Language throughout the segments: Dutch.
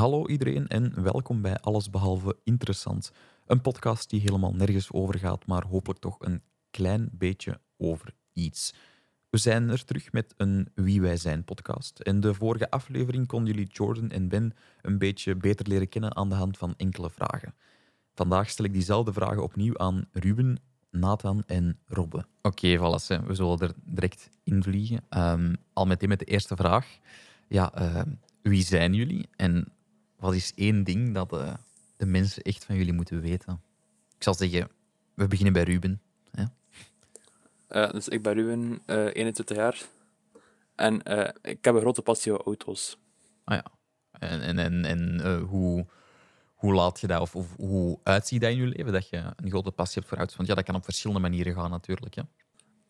Hallo iedereen en welkom bij Alles Behalve Interessant. Een podcast die helemaal nergens over gaat, maar hopelijk toch een klein beetje over iets. We zijn er terug met een Wie Wij Zijn podcast. In de vorige aflevering konden jullie Jordan en Ben een beetje beter leren kennen aan de hand van enkele vragen. Vandaag stel ik diezelfde vragen opnieuw aan Ruben, Nathan en Robbe. Oké, hè. we zullen er direct in vliegen. Ehm, al meteen met de eerste vraag. Ja, eh, wie zijn jullie en wat is één ding dat eh, de mensen echt van jullie moeten weten? Ik zal zeggen, we beginnen bij Ruben. Hè? Eh, dus ik ben Ruben, eh 21 jaar. En ik heb een grote passie voor auto's. Ah ja. En, en, en, en hoe, hoe laat je dat, of, of hoe uitziet dat in je leven, dat je een grote passie hebt voor auto's? Want ja, dat kan op verschillende manieren gaan natuurlijk. Hè?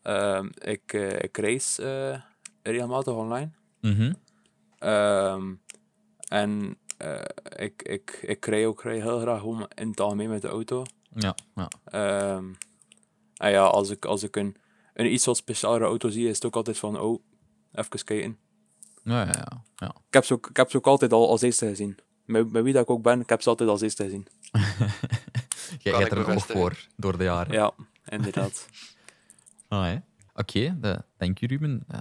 Ehm, ik, ik race regelmatig online. Mhm. Ehm, en eh, ik, ik, ik rij ook heel graag gewoon in het algemeen met de auto. Ja, ja. Ehm, en ja, als ik, als ik een, een iets wat specialere auto zie, is het ook altijd van, oh, even kijken. Ja, ja, ja, ja. Ik heb ze ook, ik heb ze ook altijd al als eerste gezien. Met, met wie dat ik ook ben, ik heb ze altijd als eerste gezien. Jij hebt er een oog voor door de jaren. Ja, inderdaad. Ah. Oké, de- dank je Ruben. Eh,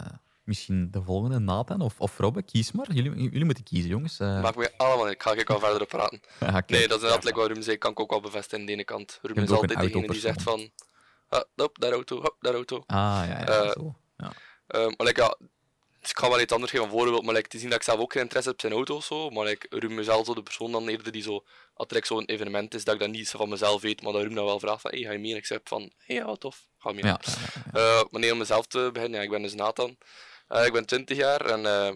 misschien de volgende, Nathan of, of Robbe. Kies maar. Jullie, jullie moeten kiezen, jongens. Eh, Maakt me allemaal niet. Ik ga ik al verder op praten. ja, kijk. Nee, dat is inderdaad like wat Ruben zei, kan ik ook wel bevestigen aan de ene kant. Ruben is altijd degene die zegt van... Ah, hop, daar auto, hop, daar auto. Ah, ja, ja, Eh, zo. Ja. Ehm, maar like, ja, ik ga wel iets anders geven, een voorbeeld, maar like, te zien dat ik zelf ook geen interesse heb in zijn auto of zo, maar like, Ruben is wel zo de persoon dan eerder die zo, als er like, zo'n evenement is, dat ik dat niet zo van mezelf weet, maar dat Ruben dan wel vraagt van, hey, ga je mee? En ik zeg van, hey, ja, tof, ga mee. Ja, Eh, maar nee, om mezelf te beginnen, ja, ik ben dus Nathan. Eh, ik ben 20 jaar en eh,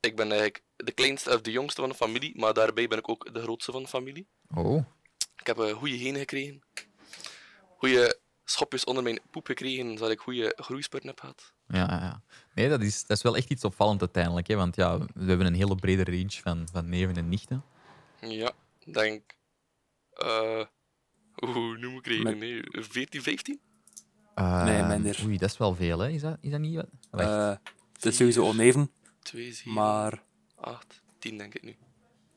ik ben eigenlijk de kleinste of de jongste van de familie, maar daarbij ben ik ook de grootste van de familie. Oh, Ik heb een goede genen gekregen, goede schopjes onder mijn poep gekregen, zodat ik goede groeispurten heb gehad. ja, ja, ja. Nee, dat is, dat is wel echt iets opvallend uiteindelijk. Hè? Want ja, we hebben een hele brede range van, van neven en nichten. Ja, denk. eh Oeh, nu moet ik. Met- Nee, 14, 15? Eh, Nee, minder. Oei, dat is wel veel, hè? Is dat, is dat niet... wat- Wacht. Het is sowieso oneven, 2, 7, maar, 8, 10 denk ik nu.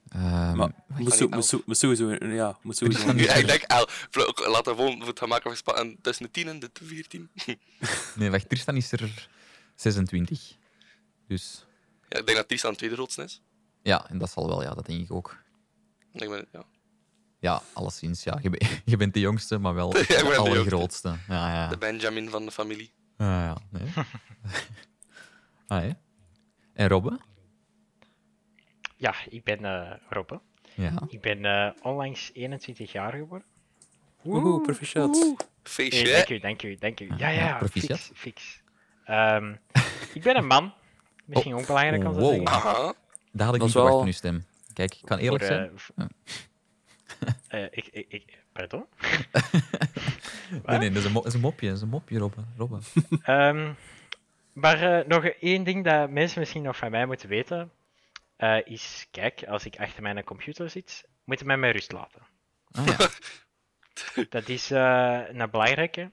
Ehm, maar moet, zo- elf. moet, zo- moet sowieso, ja, moet sowieso Ja, ik denk 11. Laten we gewoon voor het gemaakt gespannen tussen de 10 en de 14. Nee, wacht, Tristan is er 26. Dus Ja, ik denk dat Tristan de tweede grootste is. ja, en dat zal wel, ja, dat denk ik ook. Ik denk dat- ja. Ja, alleszins, ja. Je, ben- je bent de jongste, maar wel Ja, ik ben de de allergrootste. Ja, ja. De Benjamin van de familie. Ja, ja, nee. Ah, hè? En Robbe? Ja, ik ben eh Robbe. Ja. Ik ben eh, onlangs 21 jaar geworden. Woehoe, proficiat. Feestje, dank u, dank u, dank u. Ja, ja, ja, proficiat. fix, fix. Ehm, ik ben een man. Misschien ook belangrijk om te wow. zeggen. Aha. Dat had ik Dat niet wel- verwacht van uw stem. Kijk, ik kan eerlijk Voor, zijn. eh, Ja. eh, ik, ik, ik, pardon? Nee, nee, dat is een, mo- dat is een mopje. Dat is een mopje, Robbe. Robbe. Ehm, maar eh, nog één ding dat mensen misschien nog van mij moeten weten, eh, is, kijk, als ik achter mijn computer zit, moet je mij met rust laten. Ah, ja. Dat is eh, een belangrijke.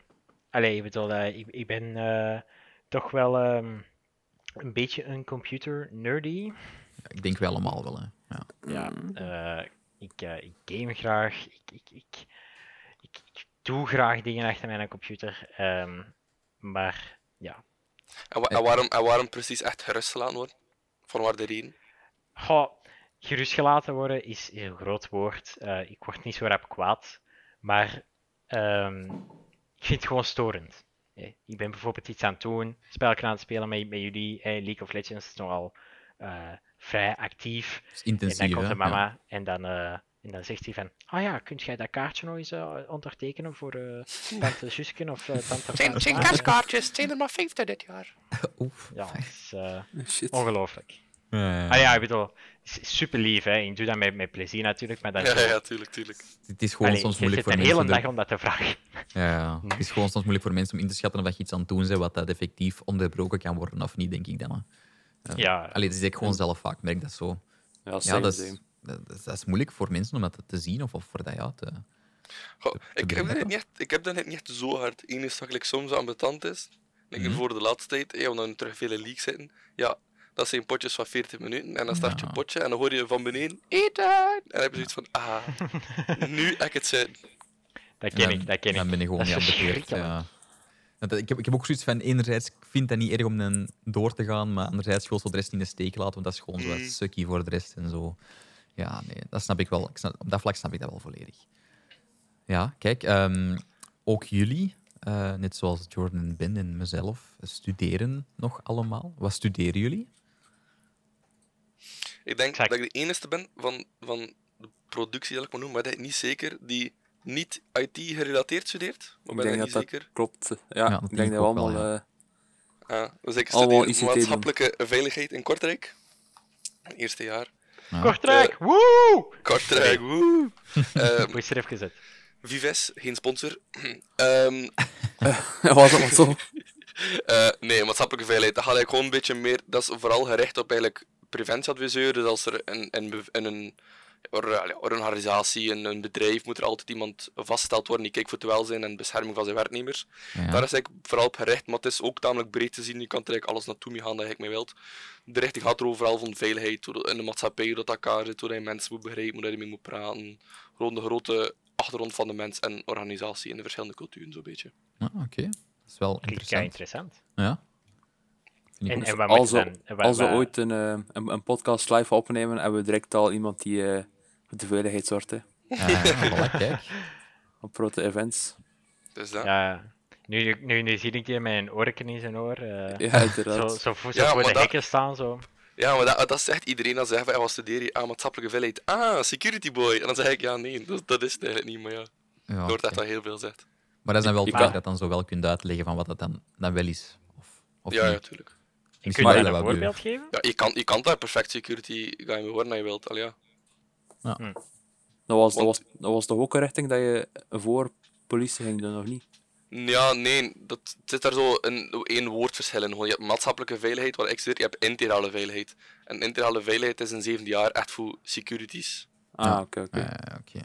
Allee, ik bedoel, eh, ik, ik ben eh, toch wel ehm, een beetje een computer nerdy. Ik denk wel allemaal wel, hè. Ja. Ja, eh, ik, ik game graag. Ik, ik, ik, ik, ik doe graag dingen achter mijn computer. ehm, maar ja, En, wa- en waarom, en waarom precies echt gerustgelaten worden? Van waar de reden? Goh, gerustgelaten worden is is een groot woord. Eh, ik word niet zo rap kwaad. Maar ehm, ik vind het gewoon storend. Eh, Ik ben bijvoorbeeld iets aan het doen, spelletjes aan het spelen met, met jullie. Eh, League of Legends is nogal eh, vrij actief. En dan komt de mama Ja. en, dan, eh, en dan zegt hij van... Ah ja, kunt jij dat kaartje nog eens eh, ondertekenen voor eh, tante Jusken of eh, tante Zijn, zijn kerstkaartjes, het zijn er maar 50 dit jaar. Oef. Ja, dat is eh, Shit. ongelooflijk. Ja, ja. Ah ja, ik bedoel, het super lief, hè. Ik doe dat met, met plezier natuurlijk, maar dat is Ja, ja, tuurlijk, tuurlijk. Het is gewoon Allee, soms moeilijk voor een hele mensen... dag de- om dat te vragen. Ja, ja. Het is gewoon soms moeilijk voor mensen om in te schatten of dat je iets aan het doen bent wat dat effectief onderbroken kan worden of niet, denk ik dan. Ja, Allee, dat is ik gewoon zelf vaak, merk dat zo. Ja, same, dat is, same. Dat, dat is- moeilijk voor mensen om dat te zien of, of voor dat ja, te... Goh, ik, heb dat niet echt, ik heb dat net niet echt zo hard. Eén is dat ik soms ambetant is. Denk Mhm. voor de laatste tijd, hey, omdat er terug vele leaks zitten. Ja, Dat zijn potjes van 40 minuten. En dan start je een potje en dan hoor je van beneden eten. En dan heb je zoiets van, ah, nu heb ik het zin. Dat ken Dan- ik, dat ken Dan ik. ben je gewoon niet verschrikkelijk. Ja. Want Ik heb, ik heb ook zoiets van, enerzijds, ik vind dat niet erg om dan door te gaan, maar anderzijds gewoon zo de rest in de steek laten, want dat is gewoon zo Mm. sucky voor de rest en zo. Ja, nee, dat snap ik wel. Ik snap, op dat vlak snap ik dat wel volledig. Ja, kijk, ehm, ook jullie, eh, net zoals Jordan en Ben en mezelf, studeren nog allemaal. Wat studeren jullie? Ik denk Exact. dat ik de enige ben van, van de productie, dat ik maar noem, maar dat is niet zeker, die niet IT-gerelateerd studeert. Maar ben denk ik dat niet dat- zeker. Klopt. Ja, Ja, dat ik denk denk ik dat we ook wel, allemaal... ja. eh, Ja, dus ik Allemaal studeer doen. maatschappelijke veiligheid in Kortrijk. Eerste jaar. Ja. Kortrijk, woe! Kortrijk, woe! Ehm, Moest er even gezet. Vives, geen sponsor. Ehm, was dat maar zo? eh, nee, maatschappelijke veiligheid, dat gaat eigenlijk gewoon een beetje meer... Dat is vooral gericht op eigenlijk preventieadviseur. Dus als er in, bev- in een or- ja, organisatie, in een bedrijf, moet er altijd iemand vastgesteld worden die kijkt voor het welzijn en bescherming van zijn werknemers. Ja. Daar is eigenlijk vooral op gericht, maar het is ook tamelijk breed te zien. Je kan er eigenlijk alles naartoe mee gaan dat je mee wilt. De richting gaat er overal van veiligheid, in de maatschappij, hoe dat elkaar zit, hoe je mensen moet begrijpen, hoe je mee moet praten. Gewoon de grote achtergrond van de mens en organisatie in de verschillende culturen, zo'n beetje. Ah, Oké, dat is wel interessant. interessant. Ja. Vind ik En, ook. en wat Als je we, dan? als ooit een, eh, een, een podcast live opnemen, hebben we direct al iemand die eh, de veiligheid zorgt. Hè. Kijk. Op grote events. Dus dat. Ja, nu, nu, nu zie ik met een oorken in zijn oor. eh, Ja, zo, inderdaad. zo, zo Ja, voor maar de dat- hekken staan. Zo. Ja, maar dat, dat zegt iedereen als ze zeggen, wat studeer je? Ah, maatschappelijke veiligheid. Ah, security boy. En dan zeg ik, ja, nee, dat, dat is het eigenlijk niet, maar ja. Ja, Je hoort echt wel heel veel zegt. Maar dat is dan wel Je fijn kan- dat dan zo wel kunt uitleggen van wat dat dan, dan wel is. Of, of Ja, ja, Kun wel je dat een voorbeeld geven? Ja, je kan, je kan daar perfect security ga je mee worden als je wilt. Al ja. Dat was, dat, was, dat was toch ook een richting dat je voor politie ging doen, of niet? Ja, nee, dat het zit daar zo een één woordverschil in. Gewoon, Je hebt maatschappelijke veiligheid, waar ik studeer, je hebt integrale veiligheid. En integrale veiligheid is in zevende jaar echt voor securities. Ah, Ja. oké, oké. Oké.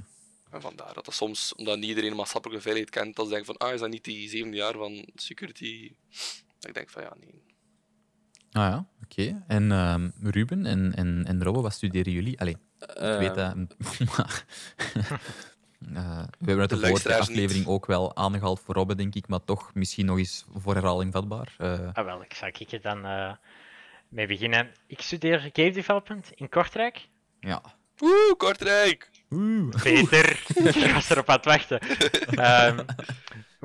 En vandaar dat dat soms, omdat niet iedereen maatschappelijke veiligheid kent, dat ze denken van, ah, is dat niet die zevende jaar van security? Dat ik denk van, ja, nee. Ah ja, oké. En ehm, Ruben en, en, en Robbe, wat studeren jullie? Allee, ik Eh, weet dat. maar- Eh, we hebben het de vorige luisteraars aflevering niet. ook wel aangehaald voor Robbe, denk ik, maar toch misschien nog eens voor herhaling vatbaar. Eh, Ah, wel, ik zal ik er dan eh, mee beginnen. Ik studeer game development in Kortrijk. ja. Woe, Kortrijk! Oeh. Peter, ik was erop aan het wachten. Ehm,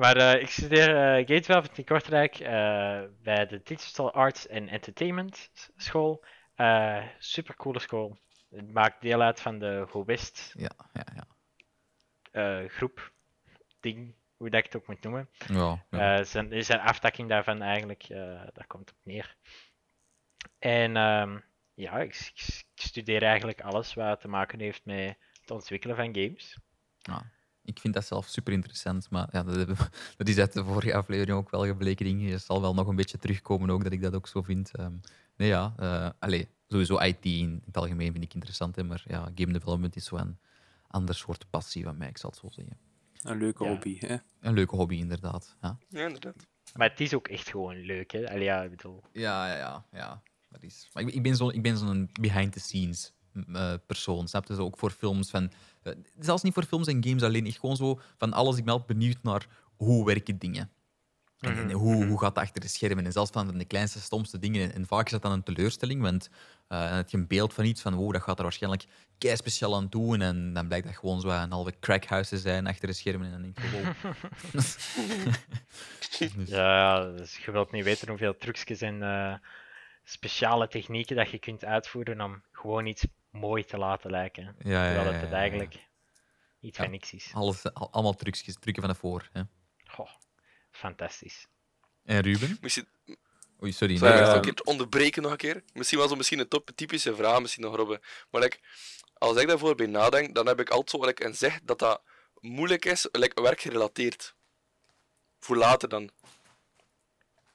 maar eh, ik studeer eh game development in Kortrijk eh, bij de Digital Arts and Entertainment School. Eh supercoole school. Het maakt deel uit van de Go West Ja, ja, ja. eh, groep, ding, hoe dat ik het ook moet noemen. ja, ja. Eh, zijn, is een aftakking daarvan eigenlijk, eh daar komt op neer. En ehm, ja, ik, ik- ik studeer eigenlijk alles wat te maken heeft met het ontwikkelen van games. Ja, ik vind dat zelf super interessant, maar ja, dat, hebben dat is uit de vorige aflevering ook wel gebleken. Ding. Je zal wel nog een beetje terugkomen ook, dat ik dat ook zo vind. Ehm, nee, ja, eh allee, sowieso IT in het algemeen vind ik interessant, hè, maar ja, game development is zo een ander soort passie van mij, ik zal het zo zeggen. Een leuke Ja. hobby. Hè? Een leuke hobby, inderdaad. Ja, Ja, inderdaad. Maar het is ook echt gewoon leuk, hè? Allee, ja, ik bedoel... ja, ja. ja, ja. Dat is... Maar ik, ik ben zo'n ik ben zo'n behind-the-scenes eh, persoon, snap je? Zo ook voor films van... eh, zelfs niet voor films en games alleen, echt gewoon zo van alles. Ik ben altijd benieuwd naar hoe werken dingen. En, en Mhm, hoe, mhm. hoe gaat het achter de schermen? En zelfs van de kleinste, stomste dingen. En vaak is dat dan een teleurstelling, want eh, dan heb je een beeld van iets van wow, dat gaat er waarschijnlijk kei speciaal aan doen. En dan blijkt dat gewoon zo een halve crackhuis te zijn achter de schermen. En dan denk je, wow. Dus, Ja, dus je wilt niet weten hoeveel trucjes en eh, speciale technieken dat je kunt uitvoeren om gewoon iets mooi te laten lijken. ja, ja, Terwijl ja, het het eigenlijk iets Ja. van niks is. Alles, al- allemaal trucjes, trucken van de voor. Hè. Goh, fantastisch. En Ruben? Misschien, Oei, sorry. Zou je nee, nog eh, een keer onderbreken nog een keer? Misschien wel zo misschien een top typische vraag, misschien nog Robbe. Maar like, als ik daarvoor bij nadenk, dan heb ik altijd zo like, een zeg dat dat moeilijk is, like, werkgerelateerd. Voor later dan.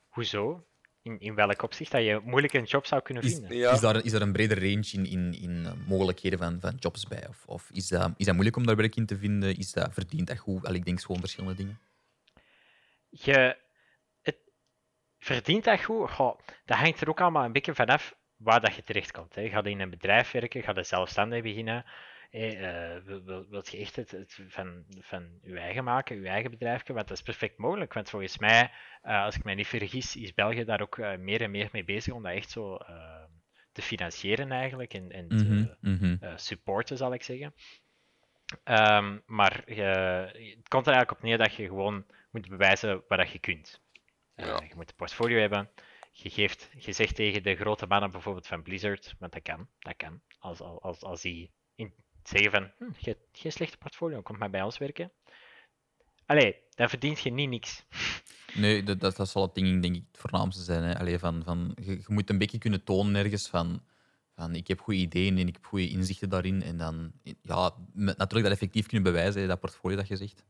Hoezo? In, in welk opzicht dat je moeilijk een job zou kunnen Is, vinden? Ja. is, daar, is daar een breder range in, in, in eh, mogelijkheden van, van jobs bij? Of, of is, dat, is dat moeilijk om daar werk in te vinden? Is dat verdient dat goed? Al, ik denk gewoon verschillende dingen. Je, het, verdient dat goed? Goh, dat hangt er ook allemaal een beetje vanaf waar dat je terechtkomt. Hè. Ga je in een bedrijf werken, ga je zelfstandig beginnen. Eh, wil, wil, wilt je echt het, het van, van je eigen maken, je eigen bedrijfje? Want dat is perfect mogelijk. Want volgens mij, uh, als ik mij niet vergis, is België daar ook uh, meer en meer mee bezig om dat echt zo te financieren eigenlijk en, en te Mhm, mhm. supporten, zal ik zeggen. Um, maar je, het komt er eigenlijk op neer dat je gewoon moet bewijzen wat dat je kunt. Uh, Ja. Je moet een portfolio hebben. Je, geeft, je zegt tegen de grote mannen bijvoorbeeld van Blizzard, want dat kan, dat kan. Als, als, als die in, zeggen van, hm, je hebt geen slechte portfolio, kom maar bij ons werken. Allee, dan verdient je niet niks. Nee, dat, dat, dat zal het ding denk ik het voornaamste zijn. Hè. Allee, van, van, je, je moet een beetje kunnen tonen ergens van, van ik heb goede ideeën en ik heb goede inzichten daarin. En dan ja, met, natuurlijk dat effectief kunnen bewijzen, hè, dat portfolio dat je zegt.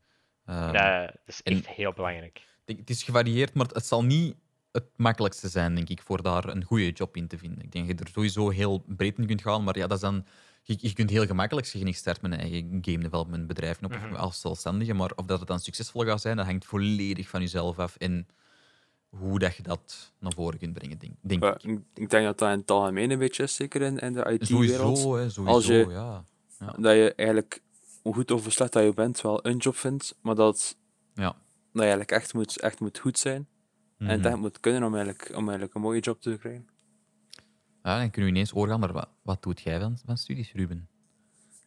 Ehm, dat, dat is en- echt heel belangrijk. denk, het is gevarieerd, maar het zal niet het makkelijkste zijn, denk ik, voor daar een goede job in te vinden. Ik denk dat je er sowieso heel breed in kunt gaan, maar ja, dat is dan... Je, je kunt heel gemakkelijk zeggen, ik start mijn eigen game development bedrijf op Mhm. als zelfstandige, maar of dat het dan succesvol gaat zijn, dat hangt volledig van jezelf af en hoe dat je dat naar voren kunt brengen, denk, denk Ja, ik. ik, denk dat dat in het algemeen een beetje is, zeker in, in de IT-wereld. Sowieso, hè, sowieso, Als je- ja. Dat je eigenlijk, hoe goed of hoe slecht dat je bent, wel een job vindt, maar dat, Ja. dat je eigenlijk echt moet, echt moet goed zijn. En het Mhm. echt moet kunnen om eigenlijk, om eigenlijk een mooie job te krijgen. Ja, dan kunnen we ineens overgaan naar wat, wat doet jij van, van studies, Ruben?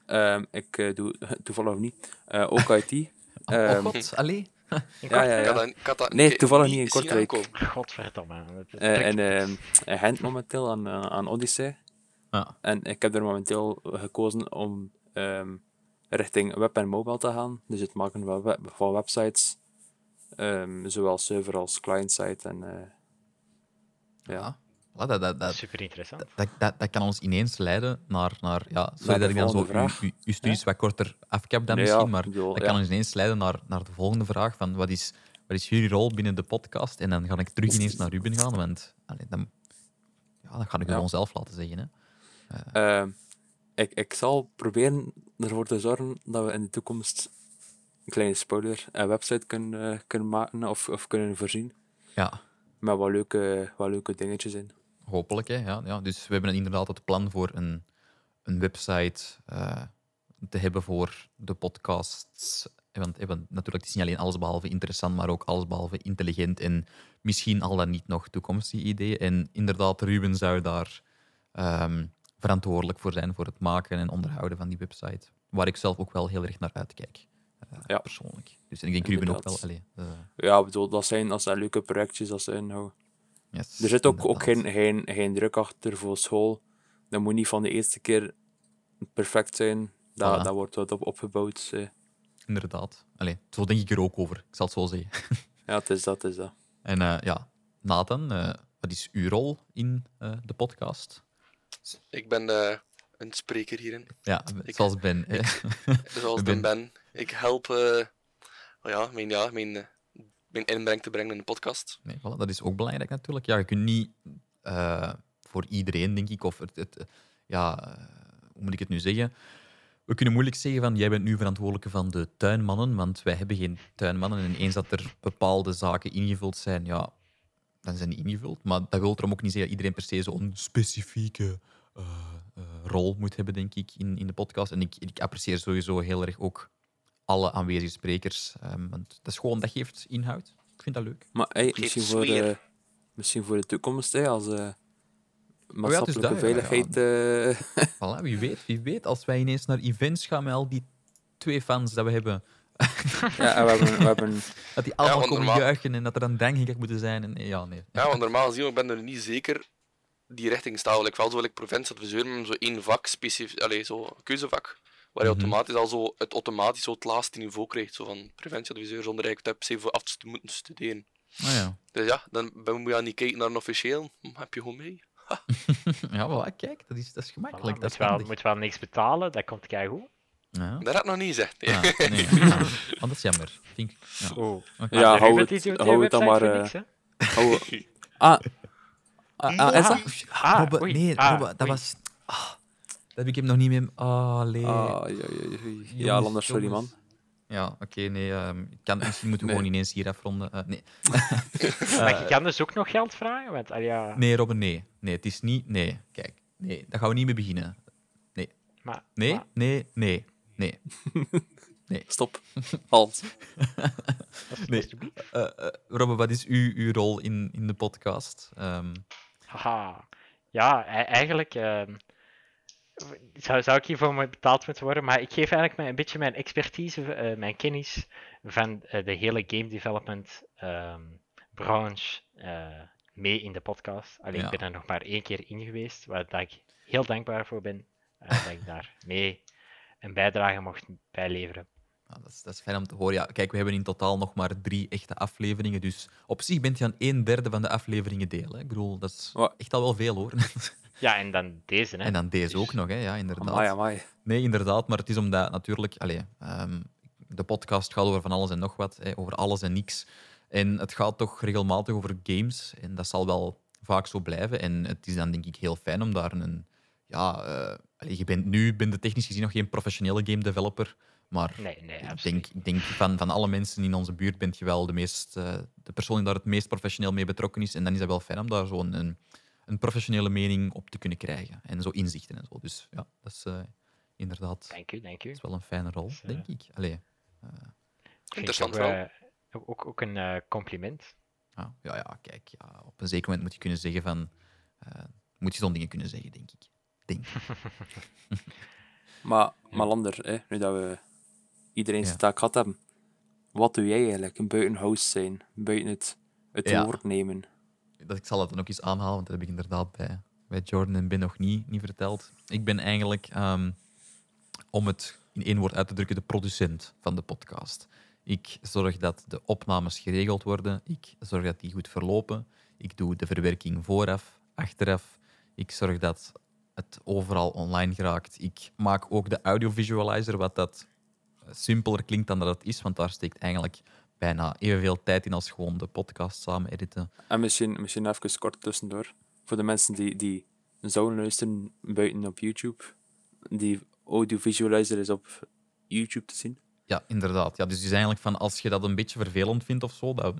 Ehm, ik eh, doe toevallig niet. eh, ook IT. Oh, Ehm, oh god, allee. Ja, ja, Ik ja. had dat, ik had dat Nee, toevallig niet in Kortrijk. Godverdomme. trekt en ehm, in Gent momenteel aan, aan Odyssey. Ja. En ik heb er momenteel gekozen om ehm, richting web en mobile te gaan. Dus het maken van, web- van websites, ehm, zowel server als client-site. En, eh, ja. Ja. Dat, dat, dat, Super interessant. dat, dat, dat kan ons ineens leiden naar, naar ja, sorry dat ik dan zo uw, studies wat korter afkap dan Nee, misschien, ja, maar bedoel, dat ja. kan ons ineens leiden naar, naar de volgende vraag van wat is, wat is jullie rol binnen de podcast? En dan ga ik terug ineens naar Ruben gaan, want allee, dan, ja, dan ga ik Ja. gewoon zelf laten zeggen. Hè. Ehm, ik, ik zal proberen ervoor te zorgen dat we in de toekomst een kleine spoiler, een website kunnen, eh, kunnen maken of, of kunnen voorzien. Ja, Met wat leuke, wat leuke dingetjes in. Hopelijk. Hè, ja, ja. Dus we hebben inderdaad het plan voor een, een website eh, te hebben voor de podcasts. Want, eh, want natuurlijk, het is niet alleen allesbehalve interessant, maar ook allesbehalve intelligent en misschien al dan niet nog toekomstige ideeën. En inderdaad, Ruben zou daar ehm, verantwoordelijk voor zijn voor het maken en onderhouden van die website. Waar ik zelf ook wel heel erg naar uitkijk, eh, Ja. persoonlijk. Dus ik denk Ruben ook wel. Allee, Ja, bedoel, dat zijn, dat zijn leuke projectjes. Dat zijn, nou, yes, er zit ook, ook geen, geen, geen druk achter voor school. Dat moet niet van de eerste keer perfect zijn. Dat, Voilà. dat wordt wat op, opgebouwd. eh. Inderdaad. Allee, zo denk ik er ook over. Ik zal het zo zeggen. Ja, het is dat, het is dat. En eh, ja, Nathan, eh, wat is uw rol in eh, de podcast? Ik ben eh, een spreker hierin, Ja, Ik- zoals Ben. hè. zoals Ben- Ben. Ik help eh, oh ja, mijn, ja, mijn, mijn inbreng te brengen in de podcast. Nee, dat is ook belangrijk natuurlijk. Ja, je kunt niet eh, voor iedereen, denk ik, of het, het, ja, eh, hoe moet ik het nu zeggen? We kunnen moeilijk zeggen van jij bent nu verantwoordelijke van de tuinmannen, want wij hebben geen tuinmannen. En eens dat er bepaalde zaken ingevuld zijn, ja, dan zijn die ingevuld. Maar dat wil erom ook niet zeggen dat iedereen per se zo'n specifieke eh, rol moet hebben, denk ik, in, in de podcast. En ik, ik apprecieer sowieso heel erg ook alle aanwezige sprekers, ehm, want dat is gewoon, dat geeft inhoud. Ik vind dat leuk. Maar hey, misschien, voor, sfeer. eh, misschien voor de toekomst, hè, als eh, is maatschappelijke dat, ja, ja. veiligheid. eh, Voilà, wie weet, wie weet. Als wij ineens naar events gaan met al die twee fans dat we hebben, ja, en we hebben, we hebben dat die allemaal komen normaal- juichen en dat er dan dankgek moeten zijn. En, ja, nee. Ja, want normaal gezien ik ben er niet zeker die richting staan. Ik wel zo like preventieadviseur met zo één vak, specifiek, allez, zo keuzevak, waar je Mhm. automatisch al zo het automatisch zo het laatste niveau krijgt, zo van preventieadviseur, zonder eigenlijk se voor af te moeten studeren. Ah, ja. Dus ja, dan ben- moet je niet kijken naar een officieel, hm, heb je gewoon mee. ja, voilà, kijk, dat is, dat is Voilà, gemakkelijk. dat moet, is wel, moet wel niks betalen, dat komt keigoed. Ja. Dat had ik nog niet gezegd. Nee. Ah, nee. Ah, oh, dat is jammer. Ik, ja. Oh. Ja, hou het- hou het dan maar, voor eh, niks, hou- Ah, ah, ah, is dat? Ah, nee, ah. Ah, dat heb ik hem nog niet meer... Oh, nee. Ah, ja, ja, ja, Lander, sorry man. Ja, oké, nee. ehm, ik kan, misschien moeten we Nee. gewoon ineens hier afronden. Eh, nee. Maar je kan dus ook nog geld vragen? Want, al ja, nee, Robin, nee. Nee, het is niet... Nee, kijk. Nee, daar gaan we niet mee beginnen. maar, Nee, maar nee, nee, nee. Stop. Halt. als- Nee. Eh, eh, Robin, wat is uw, uw rol in, in de podcast? Ehm, Haha. Ja, e- eigenlijk ehm, zou, zou ik hiervoor betaald moeten worden, maar ik geef eigenlijk mijn, een beetje mijn expertise, eh, mijn kennis van eh, de hele game development ehm, branche eh, mee in de podcast. Alleen Ja. ik ben er nog maar één keer in geweest, waar dat ik heel dankbaar voor ben eh, dat ik daar mee een bijdrage mocht bijleveren. nou, dat, is, dat is fijn om te horen. Ja, kijk, we hebben in totaal nog maar drie echte afleveringen. Dus op zich bent je aan een derde van de afleveringen deel. Hè. Ik bedoel, dat is echt al wel veel hoor. Ja, en dan deze, hè. en dan deze Dus- ook nog, hè. ja, inderdaad. Amai, amai. Nee, inderdaad, maar het is omdat natuurlijk, allee, ehm, de podcast gaat over van alles en nog wat, hè, over alles en niks. En het gaat toch regelmatig over games en dat zal wel vaak zo blijven. En het is dan denk ik heel fijn om daar een, ja, eh, allee, je bent nu bent je technisch gezien nog geen professionele game developer, maar Nee, nee, ik absoluut. denk, ik denk van, van alle mensen in onze buurt bent je wel de, meest, eh, de persoon die daar het meest professioneel mee betrokken is. En dan is dat wel fijn om daar zo'n een, een professionele mening op te kunnen krijgen. En zo inzichten en zo. Dus ja, dat is eh, inderdaad Dank u, dank u. dat is wel een fijne rol, Dus, eh, denk ik. Allee, Ik vind Interessant wel. eh, ook, ook, een eh, compliment. ja, ja, ja, kijk, ja, op een zeker moment moet je kunnen zeggen van... eh, moet je zo'n dingen kunnen zeggen, denk ik. Denk. Maar, maar Lander, hè, nu dat we iedereen zijn Ja. taak gehad hebben, wat doe jij eigenlijk? Een buiten host zijn, buiten het, het Ja. woord nemen. Dat, ik zal het dan ook eens aanhalen, want dat heb ik inderdaad bij, bij Jordan en Ben nog niet, niet verteld. Ik ben eigenlijk, ehm, om het in één woord uit te drukken, de producent van de podcast. Ik zorg dat de opnames geregeld worden. Ik zorg dat die goed verlopen. Ik doe de verwerking vooraf, achteraf. Ik zorg dat het overal online geraakt. Ik maak ook de audiovisualizer, wat dat eh, simpeler klinkt dan dat het is, want daar steekt eigenlijk bijna evenveel tijd in als gewoon de podcast samen editen. En misschien, misschien even kort tussendoor. Voor de mensen die, die zouden luisteren buiten op YouTube. Die audiovisualizer is op YouTube te zien. Ja, inderdaad. Ja, dus is eigenlijk van als je dat een beetje vervelend vindt of zo. Dat,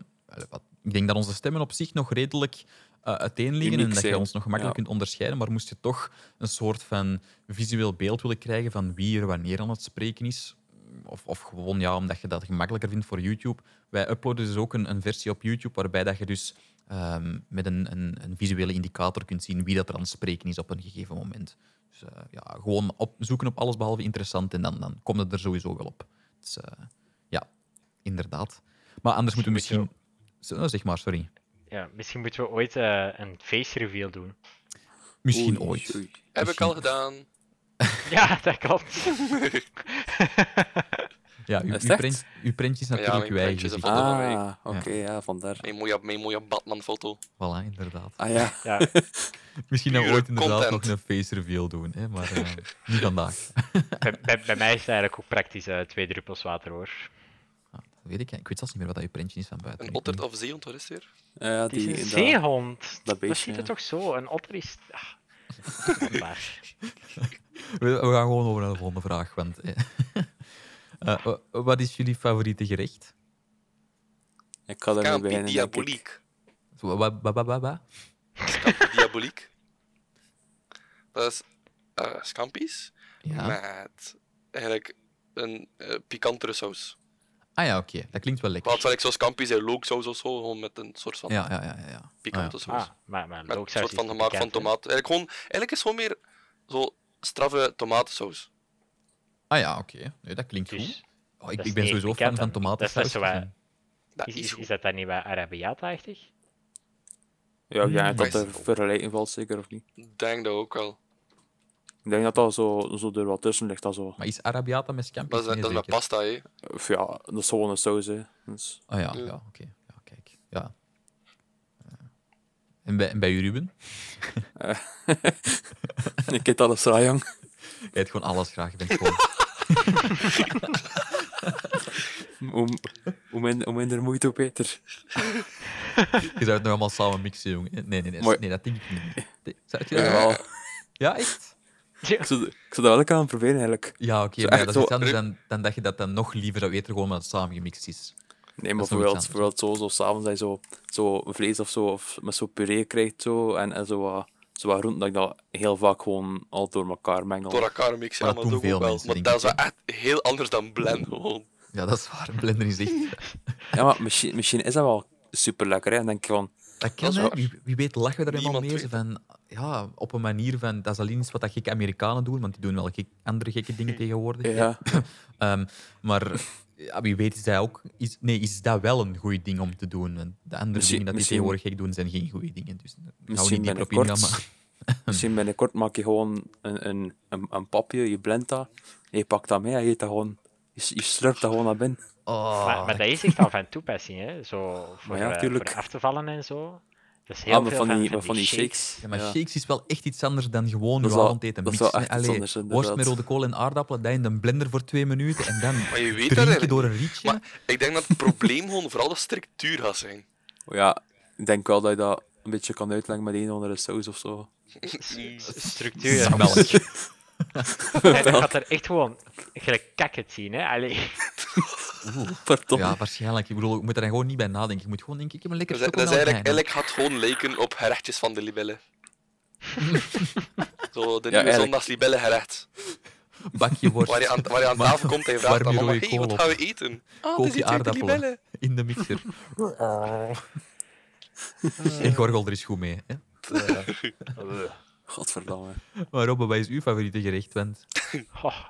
ik denk dat onze stemmen op zich nog redelijk eh uiteen liggen Uniek en dat je ons nog gemakkelijk Ja. kunt onderscheiden. Maar moest je toch een soort van visueel beeld willen krijgen van wie er wanneer aan het spreken is, of, of gewoon ja, omdat je dat gemakkelijker vindt voor YouTube. Wij uploaden dus ook een, een versie op YouTube waarbij dat je dus ehm, met een, een, een visuele indicator kunt zien wie dat er aan het spreken is op een gegeven moment. Dus eh, ja, gewoon op, zoeken op alles behalve interessant en dan, dan komt het er sowieso wel op. Dus, eh, ja, inderdaad. Maar anders moeten we Misschien. Zo, zeg maar, sorry. Ja, misschien moeten we ooit eh, een face reveal doen. Misschien Oei, ooit. oei. Heb ik al gedaan. Ja, dat klopt. Ja, uw, uw, prentje is natuurlijk uw eigen prentje is gezicht. een foto van mij. Ah, oké, ja. vandaar. Mijn mooie, mijn mooie Batman-foto. Voilà, inderdaad. Ah ja, Ja, Misschien dat we ooit inderdaad content. nog een face reveal doen, hè, maar eh, niet vandaag. bij, bij, bij mij is het eigenlijk ook praktisch eh, twee druppels water hoor. Ah, dat weet ik. Ik weet zelfs niet meer wat dat uw prentje is van buiten. Een otter of zeehond, wat is het weer? ja Het is die, een zeehond. dat Dat, beestje, ziet er ja. toch zo. Een otter is... Ah. We, we gaan gewoon over naar de volgende vraag. Want, wa- wat is jullie favoriete gerecht? Ik Scampi beginnen, denk ik. diaboliek. Zo, wa- wa- wa- wa- wa? Scampi diaboliek. Dat is eh scampi's Ja. met eigenlijk een eh, pikantere saus. Ah ja, oké. Dat klinkt wel lekker. Wat wel ik zo scampi's en looksaus of zo, gewoon met een soort van Ja, ja, ja. ja, ja. pikante Ah, saus. Ah, maar, maar met een soort van gemaakt van tomaat. Eigenlijk, gewoon, eigenlijk is het gewoon meer zo straffe tomatensaus. Ah ja, oké. Nee, dat klinkt Dus, goed. Oh, ik, ik ben sowieso fan van dan. tomaten. Dat is zo wat- Dat is, dat dan niet wat Arabiata-achtig? Ja, ik denk Mm, dat er is- vergelijking valt, zeker of niet? Ik denk dat ook wel. Ik denk dat dat zo, zo er wat tussen ligt. Dat, zo. Maar is Arabiata met scampi? Dat is, dat is met pasta, hè. Of ja, dat is gewoon een saus. Hè. Dus, Ah ja, Ja. ja oké. Ja, kijk. Ja. Eh, En bij, en bij u, Ruben? ik eet alles raar, jong. Je eet gewoon alles graag. Je bent gewoon... Hoe, hoe, min- hoe minder moeite, hoe beter. Je zou het nog allemaal samen mixen, jongen. Nee, nee, nee. Dat denk ik niet. Zou je dat Ja, Ja? Ik zou, ik zou dat wel kunnen proberen, eigenlijk. Ja, oké, maar ja, dat is iets anders dan, dan dat je dat dan nog liever zou eten, gewoon omdat het samengemixt is. Nee, maar bijvoorbeeld, bijvoorbeeld zo, zo s'avonds dat je zo, zo vlees of zo, of met zo puree krijgt zo, en, en zo, wat- zo wat groenten, dat ik dat heel vaak gewoon al door elkaar mengel. Door elkaar mixen, Maar dat doen dat veel wel. mensen, Maar dat is wel echt heel anders dan blend, gewoon. Ja, dat is waar. Blender is echt... Ja, maar misschien, misschien is dat wel super lekker, hè. Dan denk ik van, Dat kan. Wie, wie weet lachen we er helemaal mee. Van, ja, op een manier van... Dat is alleen iets wat dat gekke Amerikanen doen, want die doen wel gek, andere gekke dingen tegenwoordig. ja, Ehm, maar ja, wie weet is dat ook... Is, nee, is dat wel een goed ding om te doen? Want de andere Misschien- dingen dat die tegenwoordig gek doen, zijn geen goede dingen. Dus daar gaan we Misschien niet binnenkort. ingaan, maar... misschien binnenkort maak je gewoon een, een, een, een papje, je blendt dat, je pakt dat mee en je eet dat gewoon, je, je slurpt dat gewoon naar binnen. Oh, maar, maar dat is echt al van toepassing, hè? Zo voor, ja, eh, voor af te vallen en zo. Dat is heel Ah, maar veel van die, van, die shakes. Ja, maar ja. shakes is wel echt iets anders dan gewoon Dat je avondeten mixen. worst met rode kool en aardappelen, dat in de blender voor twee minuten en dan Maar je weet dat drinken eigenlijk door een rietje. Maar ik denk dat het probleem gewoon vooral de structuur gaat zijn. Ja, ik denk wel dat je dat een beetje kan uitleggen met een of andere saus of zo. Structuur. Hij gaat er echt gewoon gelijk kakket zien, hè? Allee. Pardon. Ja, waarschijnlijk. Ik bedoel, je moet er gewoon niet bij nadenken. Je moet gewoon denken, ik heb een lekker dat, dat is eigenlijk, eigenlijk gaat het gewoon lijken op gerechtjes van de libellen. Zo, de nieuwe eigenlijk. zondagslibellen gerecht. bakje worst Waar je aan, waar je aan tafel komt en je vraagt je mama, hey, wat gaan we eten? Ah, je is hier de aardappelen. libellen. in de mixer. Ik gorgel er eens goed mee. Hè? Godverdamme. Maar Robbe, wat is uw favoriete gerecht? Want Oh,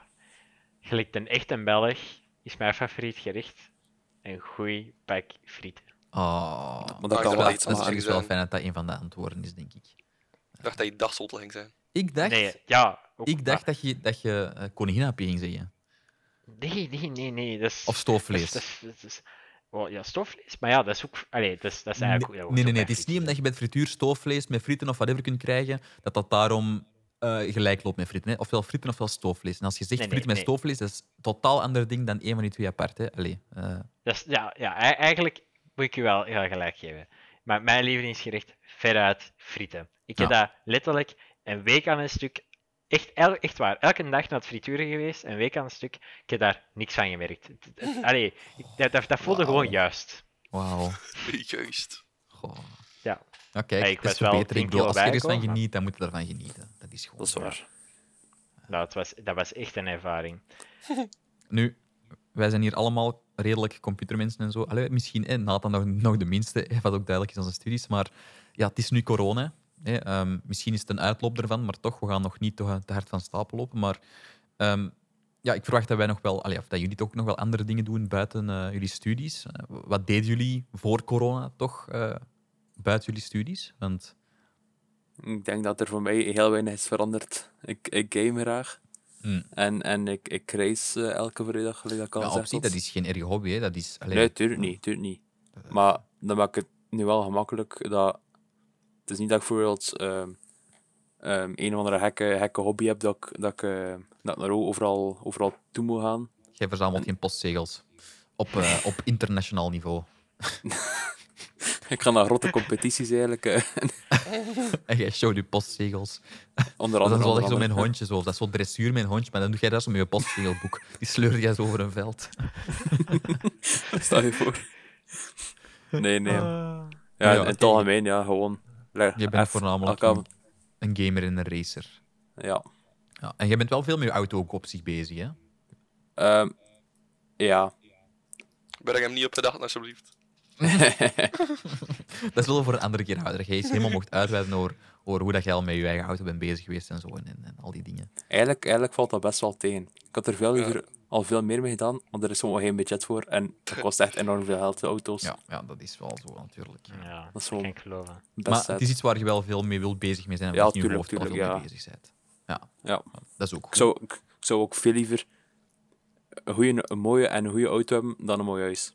gelijk een echte Belg is mijn favoriet gerecht. Een goeie pak frieten. oh, Maar Ah, dat kan wel iets is wel fijn dat dat een van de antwoorden is, denk ik. Ik dacht dat je dagslot ging zijn. Ik dacht, Nee, ja. Ik dacht dat je, dat je uh, koninginapje ging zeggen. Nee, nee, nee, nee. Dat is, Of stoofvlees. Dat is, dat is, dat is- oh, ja, stoofvlees. Maar ja, dat is ook. Allee, dat is, dat is eigenlijk. Nee, nee, nee, nee. Het is niet omdat je het frituur stoofvlees met frieten of whatever kunt krijgen, dat dat daarom eh, gelijk loopt met frieten. Hè. Ofwel frieten ofwel stoofvlees. En als je zegt Nee, nee, frieten met stoofvlees, dat is een totaal ander ding dan één van die twee apart. Hè. Allee, eh, Dat is, ja, ja, eigenlijk moet ik je wel gelijk geven. Maar mijn lievelingsgerecht, veruit frieten. Ik heb Ja. dat letterlijk een week aan een stuk. Echt, el- echt waar, elke dag naar het frituren geweest, een week aan een stuk. Ik heb daar niks van gemerkt. Allee, dat, dat, dat voelde gewoon juist. Wauw. Juist. Goh. Ja. Ja, kijk, Ja, ik het is was wel verbetering. 10 Ik bedoel, als je ergens van geniet, dan moet je ervan genieten. Dat is gewoon Dat is waar. Nou, het was, dat was echt een ervaring. Nu, wij zijn hier allemaal redelijk computermensen en zo. Allee, misschien eh, Nathan nog, nog de minste, wat ook duidelijk is aan zijn studies. Maar ja, het is nu corona. Ehm, misschien is het een uitloop ervan, maar toch, we gaan nog niet te, te hard van stapel lopen. Maar ehm, ja, ik verwacht dat wij nog wel, allee, of dat jullie toch nog wel andere dingen doen buiten eh, jullie studies. Eh, wat deden jullie voor corona toch eh, buiten jullie studies? Want Ik denk dat er voor mij heel weinig is veranderd. Ik, ik game graag. Hmm. En, en ik, ik eh, elke vrijdag, gelijk dat ik al ja, dat is geen erge hobby. Hè. Dat is, allee, Nee, tuurlijk niet, tuurlijk niet. Maar dan maak ik het nu wel gemakkelijk dat... Het is niet dat ik bijvoorbeeld ehm, ehm, een of andere gekke, gekke hobby heb dat ik, dat ik, eh, dat ik naar overal, overal toe moet gaan. Jij verzamelt geen postzegels op, eh, op internationaal niveau. Ik ga naar grote competities eigenlijk. eh, En jij showt je postzegels. onder Dat is andere. wel zo mijn andere. hondje, zo. dat is zo dressuur mijn hondje, maar dan doe jij dat zo met je postzegelboek. Die sleur jij zo over een veld. Stel je voor. Nee, nee. Ja, Ja, in oké. het algemeen, ja, gewoon. Je bent voornamelijk een, een gamer en een racer. Ja. Ja. En jij bent wel veel met je auto ook op zich bezig, hè? Ehm, ja. Breng hem niet op gedachten, alsjeblieft. Dat is wel voor een andere keer houden. Jij is helemaal mocht uitweiden over, over hoe dat jij al met je eigen auto bent bezig geweest en zo. En, en, en al die dingen. Eigenlijk, eigenlijk valt dat best wel tegen. Ik had er veel Ja. Al veel meer mee gedaan, want er is gewoon geen budget voor. En het kost echt enorm veel geld, de auto's. Ja, ja dat is wel zo natuurlijk. Ja, Dat dat is wel- kan ik geloven. Best Maar het is iets waar je wel veel mee wilt bezig mee zijn. En Ja, waar je tuurlijk, hoofd ja. mee bezig bent. Ja, Ja. dat is ook Ik goed. zou, ik, zou ook veel liever een, goeie, een mooie en een goede auto hebben dan een mooi huis.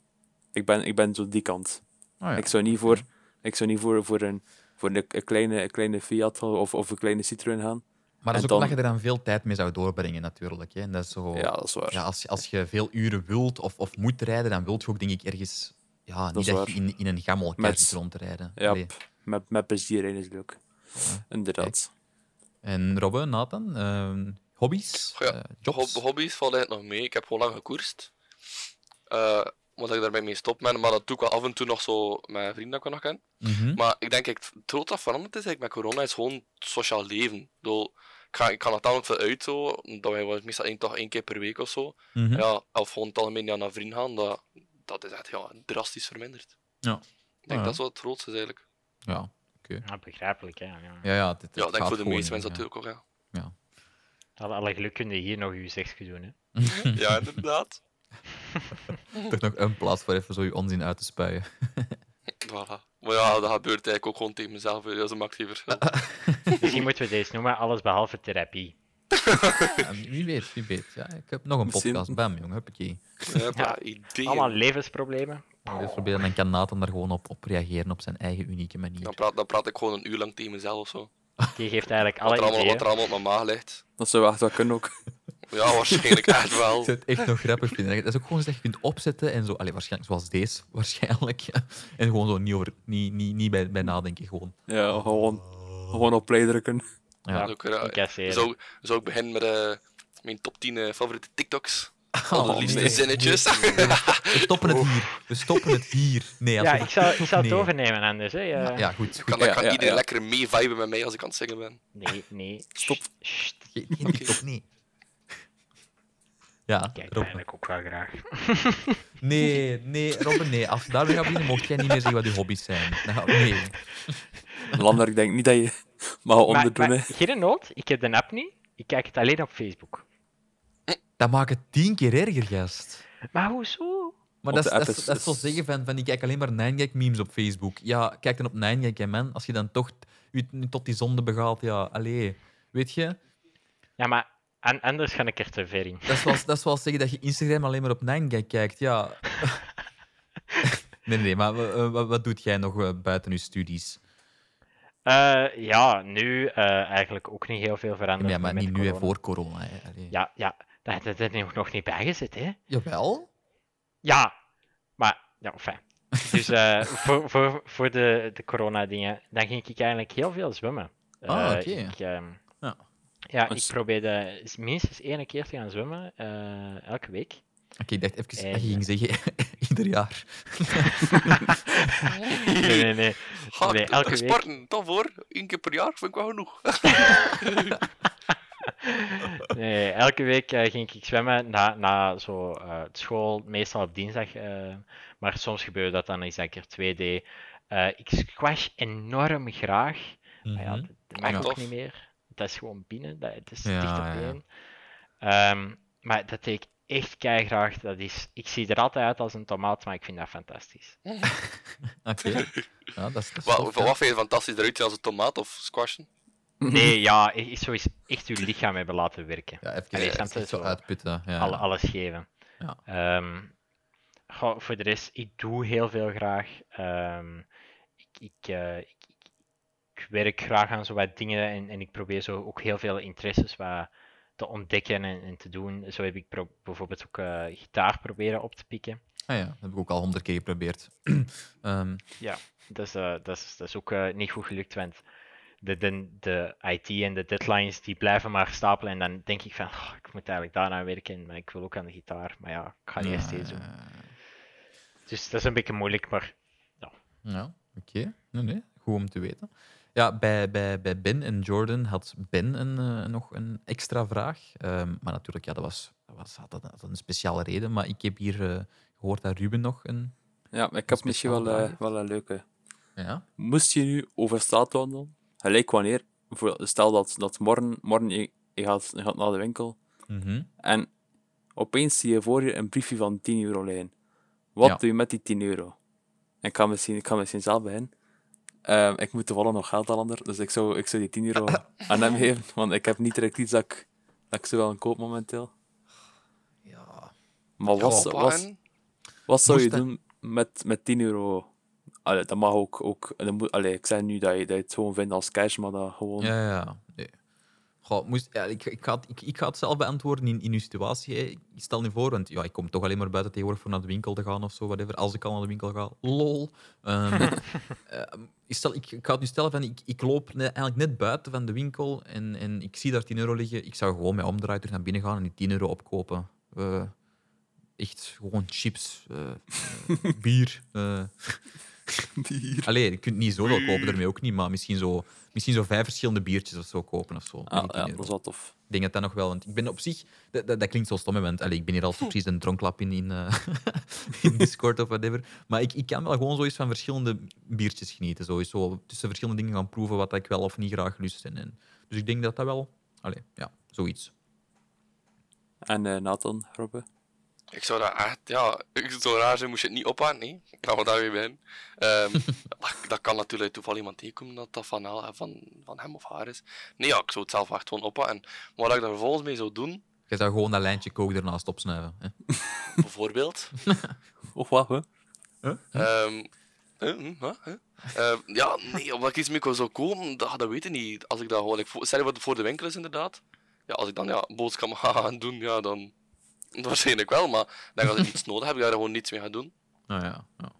Ik ben, ik ben zo die kant. Ah, ja. Ik zou niet voor, ik zou niet voor, voor, een, voor een, een kleine, een kleine Fiat of, of een kleine Citroën gaan. Maar dat is en ook dan- omdat je er dan veel tijd mee zou doorbrengen, natuurlijk. Hè. En dat is zo... Ja, dat is waar. Ja, als, je- als je veel uren wilt of, of moet rijden, dan wilt je ook, denk ik, ergens... Ja, niet dat je in, in een gammel Met- zit rond te rijden. Ja, Allee. Met, met plezier rijden is leuk. Inderdaad. En Robbe, Nathan, ehm, hobby's, ja, eh, jobs? Hob- hobby's valt eigenlijk nog mee. Ik heb gewoon lang gekoerst. Eh omdat ik daarmee mee stop ben, maar dat doe ik wel af en toe nog zo met vrienden dat ik nog ken. Mhm. Maar ik denk, het groot dat veranderd is eigenlijk met corona, is gewoon het sociaal leven. Ik, ik, ga, ik ga natuurlijk veel uit, zo, omdat wij meestal één, toch één keer per week of zo. Mhm. Ja, of gewoon het algemeen ja, naar vrienden gaan, dat, dat is echt ja, drastisch verminderd. Ja. Ik denk Ja. dat is wel het grootste is eigenlijk. Ja, oké. Ja, begrijpelijk, hè. Ja. Ja, ja, dit, dit Ja, ik denk gaat voor de meeste mensen ja. natuurlijk ook, ja. Alle, alle geluk kun je hier nog je seksje doen, hè. Ja, inderdaad. Toch nog een plaats voor even zo je onzin uit te spuien. Voilà. Maar ja, dat gebeurt eigenlijk ook gewoon tegen mezelf, dat is een actie verschil. Misschien moeten we deze noemen, alles behalve therapie. Ja, wie weet, wie weet. Ja, ik heb nog een Misschien- podcast. Bam, jongen, huppakee. Ja, Ja, ideeën. Allemaal levensproblemen. Dus proberen, dan kan Nathan daar gewoon op, op reageren op zijn eigen unieke manier. Dan praat, dan praat ik gewoon een uur lang tegen mezelf of zo. Die geeft eigenlijk Wat alle er, allemaal, wat er allemaal op mijn maag ligt. Dat zou echt wel kunnen ook. Ja, waarschijnlijk echt wel. Ik zou het echt nog grappig vinden. Dat is ook gewoon iets dat je kunt opzetten en zo, allee, waarschijnlijk zoals deze, waarschijnlijk. ja. En gewoon zo niet, over, niet, niet, niet bij, bij nadenken, gewoon. Ja, gewoon, gewoon op play drukken. Ja. Dat is ook, Incasseren. Zou, zou ik beginnen met eh, mijn top 10 eh, favoriete TikToks? Oh, de liefste nee. zinnetjes. We stoppen het hier. We stoppen het hier. Nee, als Ja, ik zou, ik zou het Nee. overnemen anders. Hè. Ja, ja, goed. goed. Kan, dan Ja, kan ja, iedereen ja. lekker mee viben met mij als ik aan het zingen ben. Nee, nee. Stop. Geen, TikTok, nee. Ja, Kijk, Rob. eigenlijk ook wel graag. Nee, nee, Robin, nee. Als je daarmee gaat beginnen, mocht jij niet meer zeggen wat je hobby's zijn. Dan ga- nee. Lander, ik denk niet dat je mag Maar, onderdoen. maar hè. geen nood, ik heb de app niet. Ik kijk het alleen op Facebook. Dat maakt het tien keer erger, gast. Maar hoezo? Maar dat is, dat, is, dat is zo zeggen van, van ik kijk alleen maar 9gag memes op Facebook. Ja, kijk dan op 9gag, hè, man. Als je dan toch tot die zonde begaat, ja, allee. Weet je? Ja, maar an- anders ga ik er te ver in. Dat is zoals, dat is zoals zeggen dat je Instagram alleen maar op 9gag kijkt, ja. nee, nee, maar wa- wat, wat doet jij nog eh, buiten je studies? Eh, ja, nu eh, eigenlijk ook niet heel veel veranderd. Ja, maar niet nu, voor corona. Hè. Allee. Ja, ja, dat heb ik nog niet bijgezet, hè? Jawel? Ja, maar, ja, fijn. Dus eh, voor, voor, voor de, de corona-dingen, dan ging ik eigenlijk heel veel zwemmen. Ah, Eh, oké. ehm, Ja. ik probeerde minstens één keer te gaan zwemmen, eh, elke week. Oké, ik dacht even dat je En- ging zeggen ieder jaar. Nee, nee, nee. Ga Nee, elke week. sporten, toch voor? Eén keer per jaar vind ik wel genoeg. Nee, elke week eh, ging ik zwemmen na, na zo, eh, school, meestal op dinsdag. eh, maar soms gebeurde dat dan eens dat ik er deed. Eh, ik squash enorm graag. Maar ja, Mhm. dat, dat mag Ja. ook Tof. niet meer. Dat is gewoon binnen, dat, het is Ja, dicht op ja. Ehm, maar dat deed ik echt graag. Dat is, ik zie er altijd uit als een tomaat, maar ik vind dat fantastisch. Oké. Ja, dat is, dat is Wat, tof, wat vind je fantastisch eruit als een tomaat of squashen? Nee, ja, ik zou eens echt uw lichaam hebben laten werken. Ja, even Allee, zo zo uitputten. Ja. Alle, alles geven. Ja. Ehm, goh, voor de rest, ik doe heel veel graag. Ehm, ik, ik, eh, ik werk graag aan zo wat dingen en, en ik probeer zo ook heel veel interesses wat te ontdekken en, en te doen. Zo heb ik pro- bijvoorbeeld ook eh, gitaar proberen op te pikken. Ah ja, dat heb ik ook al honderd keer geprobeerd. Ehm, Dat is, eh, dat is, dat is ook eh, niet goed gelukt, want de, de, de IT en de deadlines die blijven maar stapelen. En dan denk ik van, "Oh, ik moet eigenlijk daaraan werken, maar ik wil ook aan de gitaar. Maar ja, ik ga het eerst deze doen. Dus dat is een beetje moeilijk, maar Ja, oké. Nee, nee, goed om te weten. Ja, bij, bij, bij Ben en Jordan had Ben een, eh, nog een extra vraag. Ehm, maar natuurlijk, ja, dat was, dat was, had, dat, had een speciale reden. Maar ik heb hier eh, gehoord dat Ruben nog een... Ja, ik heb misschien wel, eh, wel een leuke. Ja? Moest je nu over straat wandelen, gelijk wanneer, voor- stel dat, dat morgen, morgen je, je, gaat, je gaat naar de winkel Mhm. en opeens zie je voor je een briefje van 10 euro liggen. Wat Ja. doe je met die 10 euro? En ik ga misschien, ik ga misschien zelf beginnen. Ehm, ik moet toevallig nog geld halen, dus ik zou, ik zou die 10 euro aan hem geven, want ik heb niet direct iets dat ik, dat ik zou willen kopen momenteel. Ja. Maar wat, Ja, wat, wat zou je doen met, met 10 euro? Allee, dat mag ook. ook dat moet, allee, ik zeg nu dat je, dat je het gewoon vindt als cash, maar dat gewoon. Ja, ja. Nee. Goh, moest, ja, ik, ik, ga het, ik, ik ga het zelf beantwoorden in, in uw situatie. Hè. Ik stel nu voor, want ja, ik kom toch alleen maar buiten tegenwoordig voor naar de winkel te gaan of zo, whatever. Als ik al naar de winkel ga, lol. Ehm, eh, ik, stel, ik, ik ga het nu stellen van, ik, ik loop eigenlijk net buiten van de winkel en, en ik zie daar 10 euro liggen. Ik zou gewoon mij omdraaien, terug naar binnen gaan en die 10 euro opkopen. Eh, echt gewoon chips, eh, eh, bier. eh. Allee, je kunt niet zoveel kopen ermee ook niet, maar misschien zo, misschien zo vijf verschillende biertjes of zo kopen of zo. Ah, 10 ja, euro. dat is wel tof. Ik denk dat dat nog wel, want ik ben op zich, dat, dat, dat klinkt zo stom, hè, want allee, ik ben hier al precies een dronklap in, in, eh, in Discord of whatever. Maar ik, ik kan wel gewoon zoiets van verschillende biertjes genieten. Sowieso tussen verschillende dingen gaan proeven wat ik wel of niet graag lust. En, en, dus ik denk dat dat wel, allee, ja, zoiets. En eh, Nathan, Robbe? Ik zou dat echt, ja, ik zou raar zijn moest je het niet ophalen, nee. Gaan we daar weer bij in. Ehm, dat, dat kan natuurlijk toevallig iemand tegenkomen dat dat van, haar- van, van hem of haar is. Nee, ja, ik zou het zelf echt gewoon ophalen. En wat ik daar vervolgens mee zou doen, Je zou gewoon dat lijntje coke ernaast opsnuiven. Hè? bijvoorbeeld, Oh, wat, hè? Ehm huh, hm? Ehm, ja, nee, omdat ik iets mee zou komen, dat, dat weet ik niet. Als ik dat gewoon, ik, stel je wat het voor de winkel is inderdaad. Ja, als ik dan ja, boodschappen ga gaan doen, ja, dan waarschijnlijk wel. Maar dan als ik niets nodig heb, ik daar gewoon niets mee gaan doen. Nou ja, ja.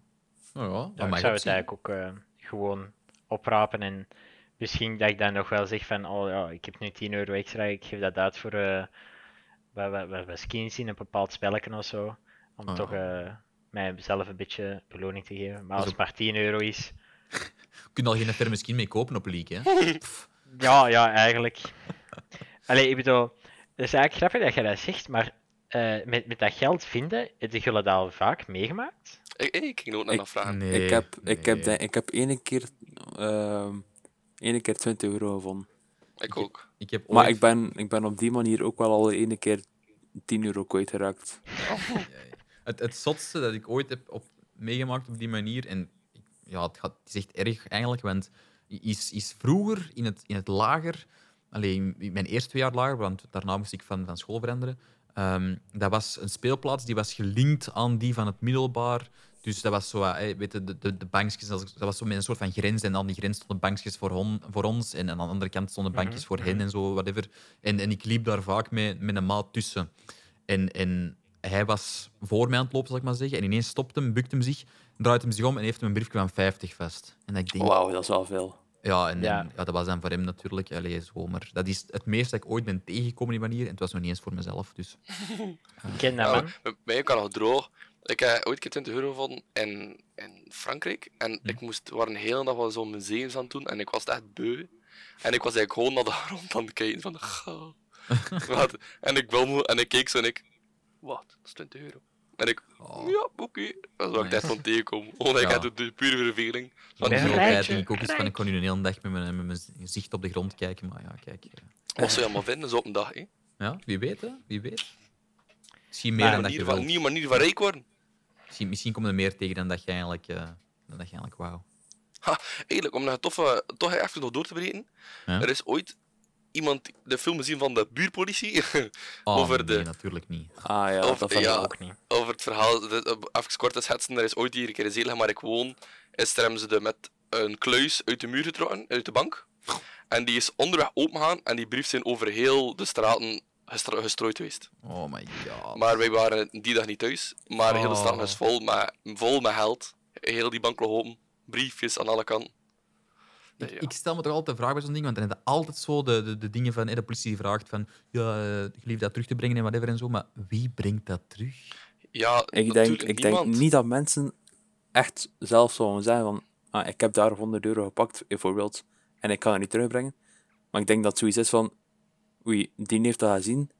Nou ja, ik zou het zien. eigenlijk ook eh, gewoon oprapen en misschien dat ik dan nog wel zeg van, oh ja, ik heb nu 10 euro extra, ik geef dat uit voor eh wat, wat, wat, wat skins in een bepaald spelletje of zo, om Ah, toch eh mijzelf een beetje beloning te geven. Maar als het maar 10 euro is, Je kunt al geen ferme skin mee kopen op Leak, hè? ja, ja, eigenlijk. Allee, ik bedoel, het is eigenlijk grappig dat je dat zegt, maar eh, met, met dat geld vinden, heb je dat al vaak meegemaakt? Ik, ik ging ook naar Ik- dat vragen. Nee, ik heb, ik heb, nee. de- ik heb ene keer, ehm ene keer 20 euro gevonden. Ik ook. Ik heb Maar ooit- ik ben, ik ben op die manier ook wel al ene keer 10 euro kwijtgeraakt. Het, het zotste dat ik ooit heb op, meegemaakt op die manier, en ja, het, gaat, het is echt erg eigenlijk, want is, is vroeger in het, in het lager, alleen in mijn eerste twee jaar lager, want daarna moest ik van, van school veranderen, ehm, dat was een speelplaats die was gelinkt aan die van het middelbaar. Dus dat was zo, eh, weet je, de, de, de bankjes, dat was zo met een soort van grens. En aan die grens stonden bankjes voor, hon, voor ons. En, aan de andere kant stonden bankjes Mhm, voor hen en zo, whatever. En, en ik liep daar vaak mee, met een maat tussen. En, en hij was voor mij aan het lopen, zal ik maar zeggen. En ineens stopt hem, bukt hem zich, draait hem zich om en heeft hem een briefje van 50 vast. En dat ik denk, Wauw, dat is wel veel. Ja, en, Ja. en- ja, dat was dan voor hem natuurlijk. Allee, zo, maar dat is het meeste dat ik ooit ben tegengekomen in die manier. En het was nog niet eens voor mezelf. Dus. Ik ken dat, Ja, man. bij mij kan nog droog. Ik heb ooit een keer 20 euro gevonden in, in Frankrijk. En Hm. ik moest, waren een hele dag wel zo museums aan het doen. En ik was echt beu. En ik was eigenlijk gewoon naar de grond aan het kijken. Van? En ik wil en ik keek zo en ik... Wat? Dat is 20 euro. En ik... Oh. Ja, oké. Dat is wat ik Nice. echt van tegenkomen. Gewoon, ik Ja. had de, de pure verveling. Van, rijk, tijd denk ik ook eens van, ik kon nu een hele dag met mijn, met mijn gezicht op de grond kijken. Maar ja, kijk. eh, wat zou je allemaal vinden zo op een dag, hè? Ja, wie weet, hè? Wie weet. Misschien meer Maar dan dat je wilt. nieuwe manier van rijk worden. Misschien, misschien komt er meer tegen dan dat je eigenlijk, eh, dan dat je eigenlijk wou. Eigenlijk, om nog toffe, toch even nog door te breken. Ja? Er is ooit iemand de film gezien van de buurpolitie. Oh, Over nee, de- natuurlijk niet. Ah ja, Of- dat vind ik ja. ook. Niet. over het verhaal, eh, even kort schetsen, er is ooit hier een keer in Zeeland, waar ik woon, is er hebben ze de met een kluis uit de muur getrokken, uit de bank. En die is onderweg opengegaan en die brief zijn over heel de straten gestro- gestrooid geweest. Oh my god. Maar wij waren die dag niet thuis, maar de hele Oh. straat is vol met, vol met geld. Heel die bank lag open, briefjes aan alle kanten. Ik, Ja. ik stel me toch altijd de vraag bij zo'n ding, want dan heb je altijd zo de, de, de dingen van eh, de politie die vraagt van ja, eh, gelief dat terug te brengen en whatever en zo, maar wie brengt dat terug? Ja, Ik denk, ik denk niet dat mensen echt zelf zouden zeggen van ah, ik heb daar 100 euro gepakt, bijvoorbeeld, en ik kan het niet terugbrengen. Maar ik denk dat zoiets is van oei, die heeft dat gezien.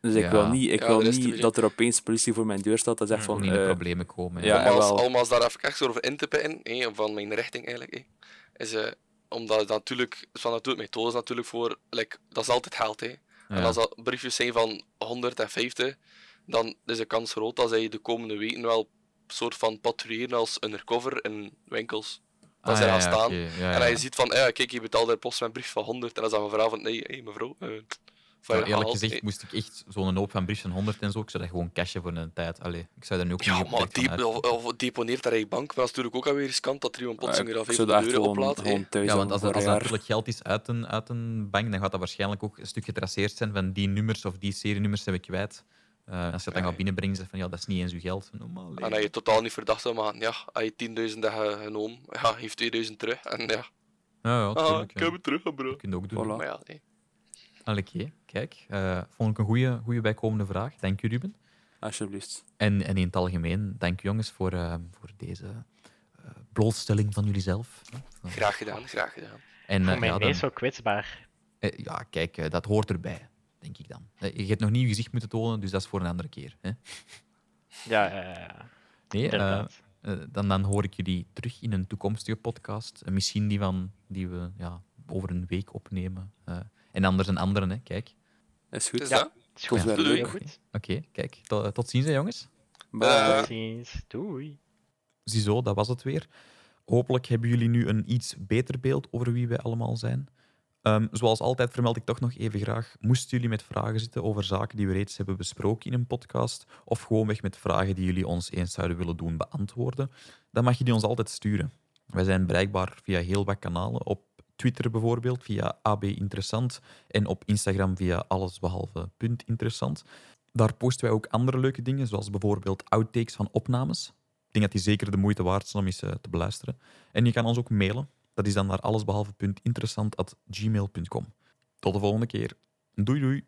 Dus ik Ja. wil niet, ik Ja, wil te niet dat er opeens politie voor mijn deur staat dat zegt Mm. Van niet in de eh, problemen komen. ja, Allemaal, daar even echt over in te pitten, hè, van mijn richting eigenlijk. Hè, is, eh, omdat het natuurlijk, van natuurlijk methodes natuurlijk voor, like, dat is altijd geld. Hè. En als dat briefjes zijn van 150, dan is de kans groot dat zij de komende weken wel een soort van patrouilleren als undercover in winkels. Dat zij gaan staan. Ah, Ja, En als je ziet van, ja, kijk, je betaalt er post met een brief van 100, en dan is dat mevrouw van, nee, hey, mevrouw, eh, Nou, eerlijk gezegd moest ik echt zo'n hoop van Bridge 100 en zo, ik zou dat gewoon cashen voor een tijd. Allee, ik zou daar nu ook Ja, niet op maar direct van die, uit- of, of deponeert daar je bank, maar dat is natuurlijk ook alweer riskant dat er iemand plotseling weer ik al zou dat 500 echt euro gewoon, oplaat. hè. gewoon thuis Ja, want als, er- als dat natuurlijk geld is uit een, uit een bank, dan gaat dat waarschijnlijk ook een stuk getraceerd zijn van die nummers of die serienummers heb ik kwijt. Eh, als je het dan gaat binnenbrengen, zeg van ja, dat is niet eens uw geld. Allee. En dat je totaal niet verdacht zou maken. Ja, als je 10.000 hebt genomen, ja, heeft 2000 terug. En ja, Ja, ja, ah, ik heb het terug, bro. Dat kun je ook doen. Voilà. Maar ja, nee. Oké, kijk. eh, vond ik een goede, goede bijkomende vraag. Dank u, Ruben. Alsjeblieft. En, en in het algemeen, dank u jongens voor, eh, voor deze eh, blootstelling van jullie zelf. graag gedaan, graag gedaan. En, Voor eh, mij ja, nee, dan- zo kwetsbaar. ja, kijk, dat hoort erbij, denk ik dan. Je hebt nog niet je gezicht moeten tonen, dus dat is voor een andere keer. Hè? Ja, Nee, eh, inderdaad. eh, dan, dan hoor ik jullie terug in een toekomstige podcast. Misschien die, van, die we ja, over een week opnemen. Eh, en anders een andere, hè. kijk. Is goed. Ja. dat. is goed. doei. Oké, kijk. Tot, tot ziens, hè, jongens. Bye. Eh, Tot ziens. Doei. Ziezo, dat was het weer. Hopelijk hebben jullie nu een iets beter beeld over wie wij allemaal zijn. Ehm, zoals altijd vermeld ik toch nog even graag, moesten jullie met vragen zitten over zaken die we reeds hebben besproken in een podcast, of gewoonweg met vragen die jullie ons eens zouden willen doen beantwoorden, dan mag je die ons altijd sturen. Wij zijn bereikbaar via heel wat kanalen, op Twitter bijvoorbeeld, via AB Interessant, en op Instagram via allesbehalve punt interessant. Daar posten wij ook andere leuke dingen, zoals bijvoorbeeld outtakes van opnames. Ik denk dat die zeker de moeite waard zijn om eens eh, te beluisteren. En je kan ons ook mailen. Dat is dan naar allesbehalve.interessant.gmail.com. Tot de volgende keer. Doei doei.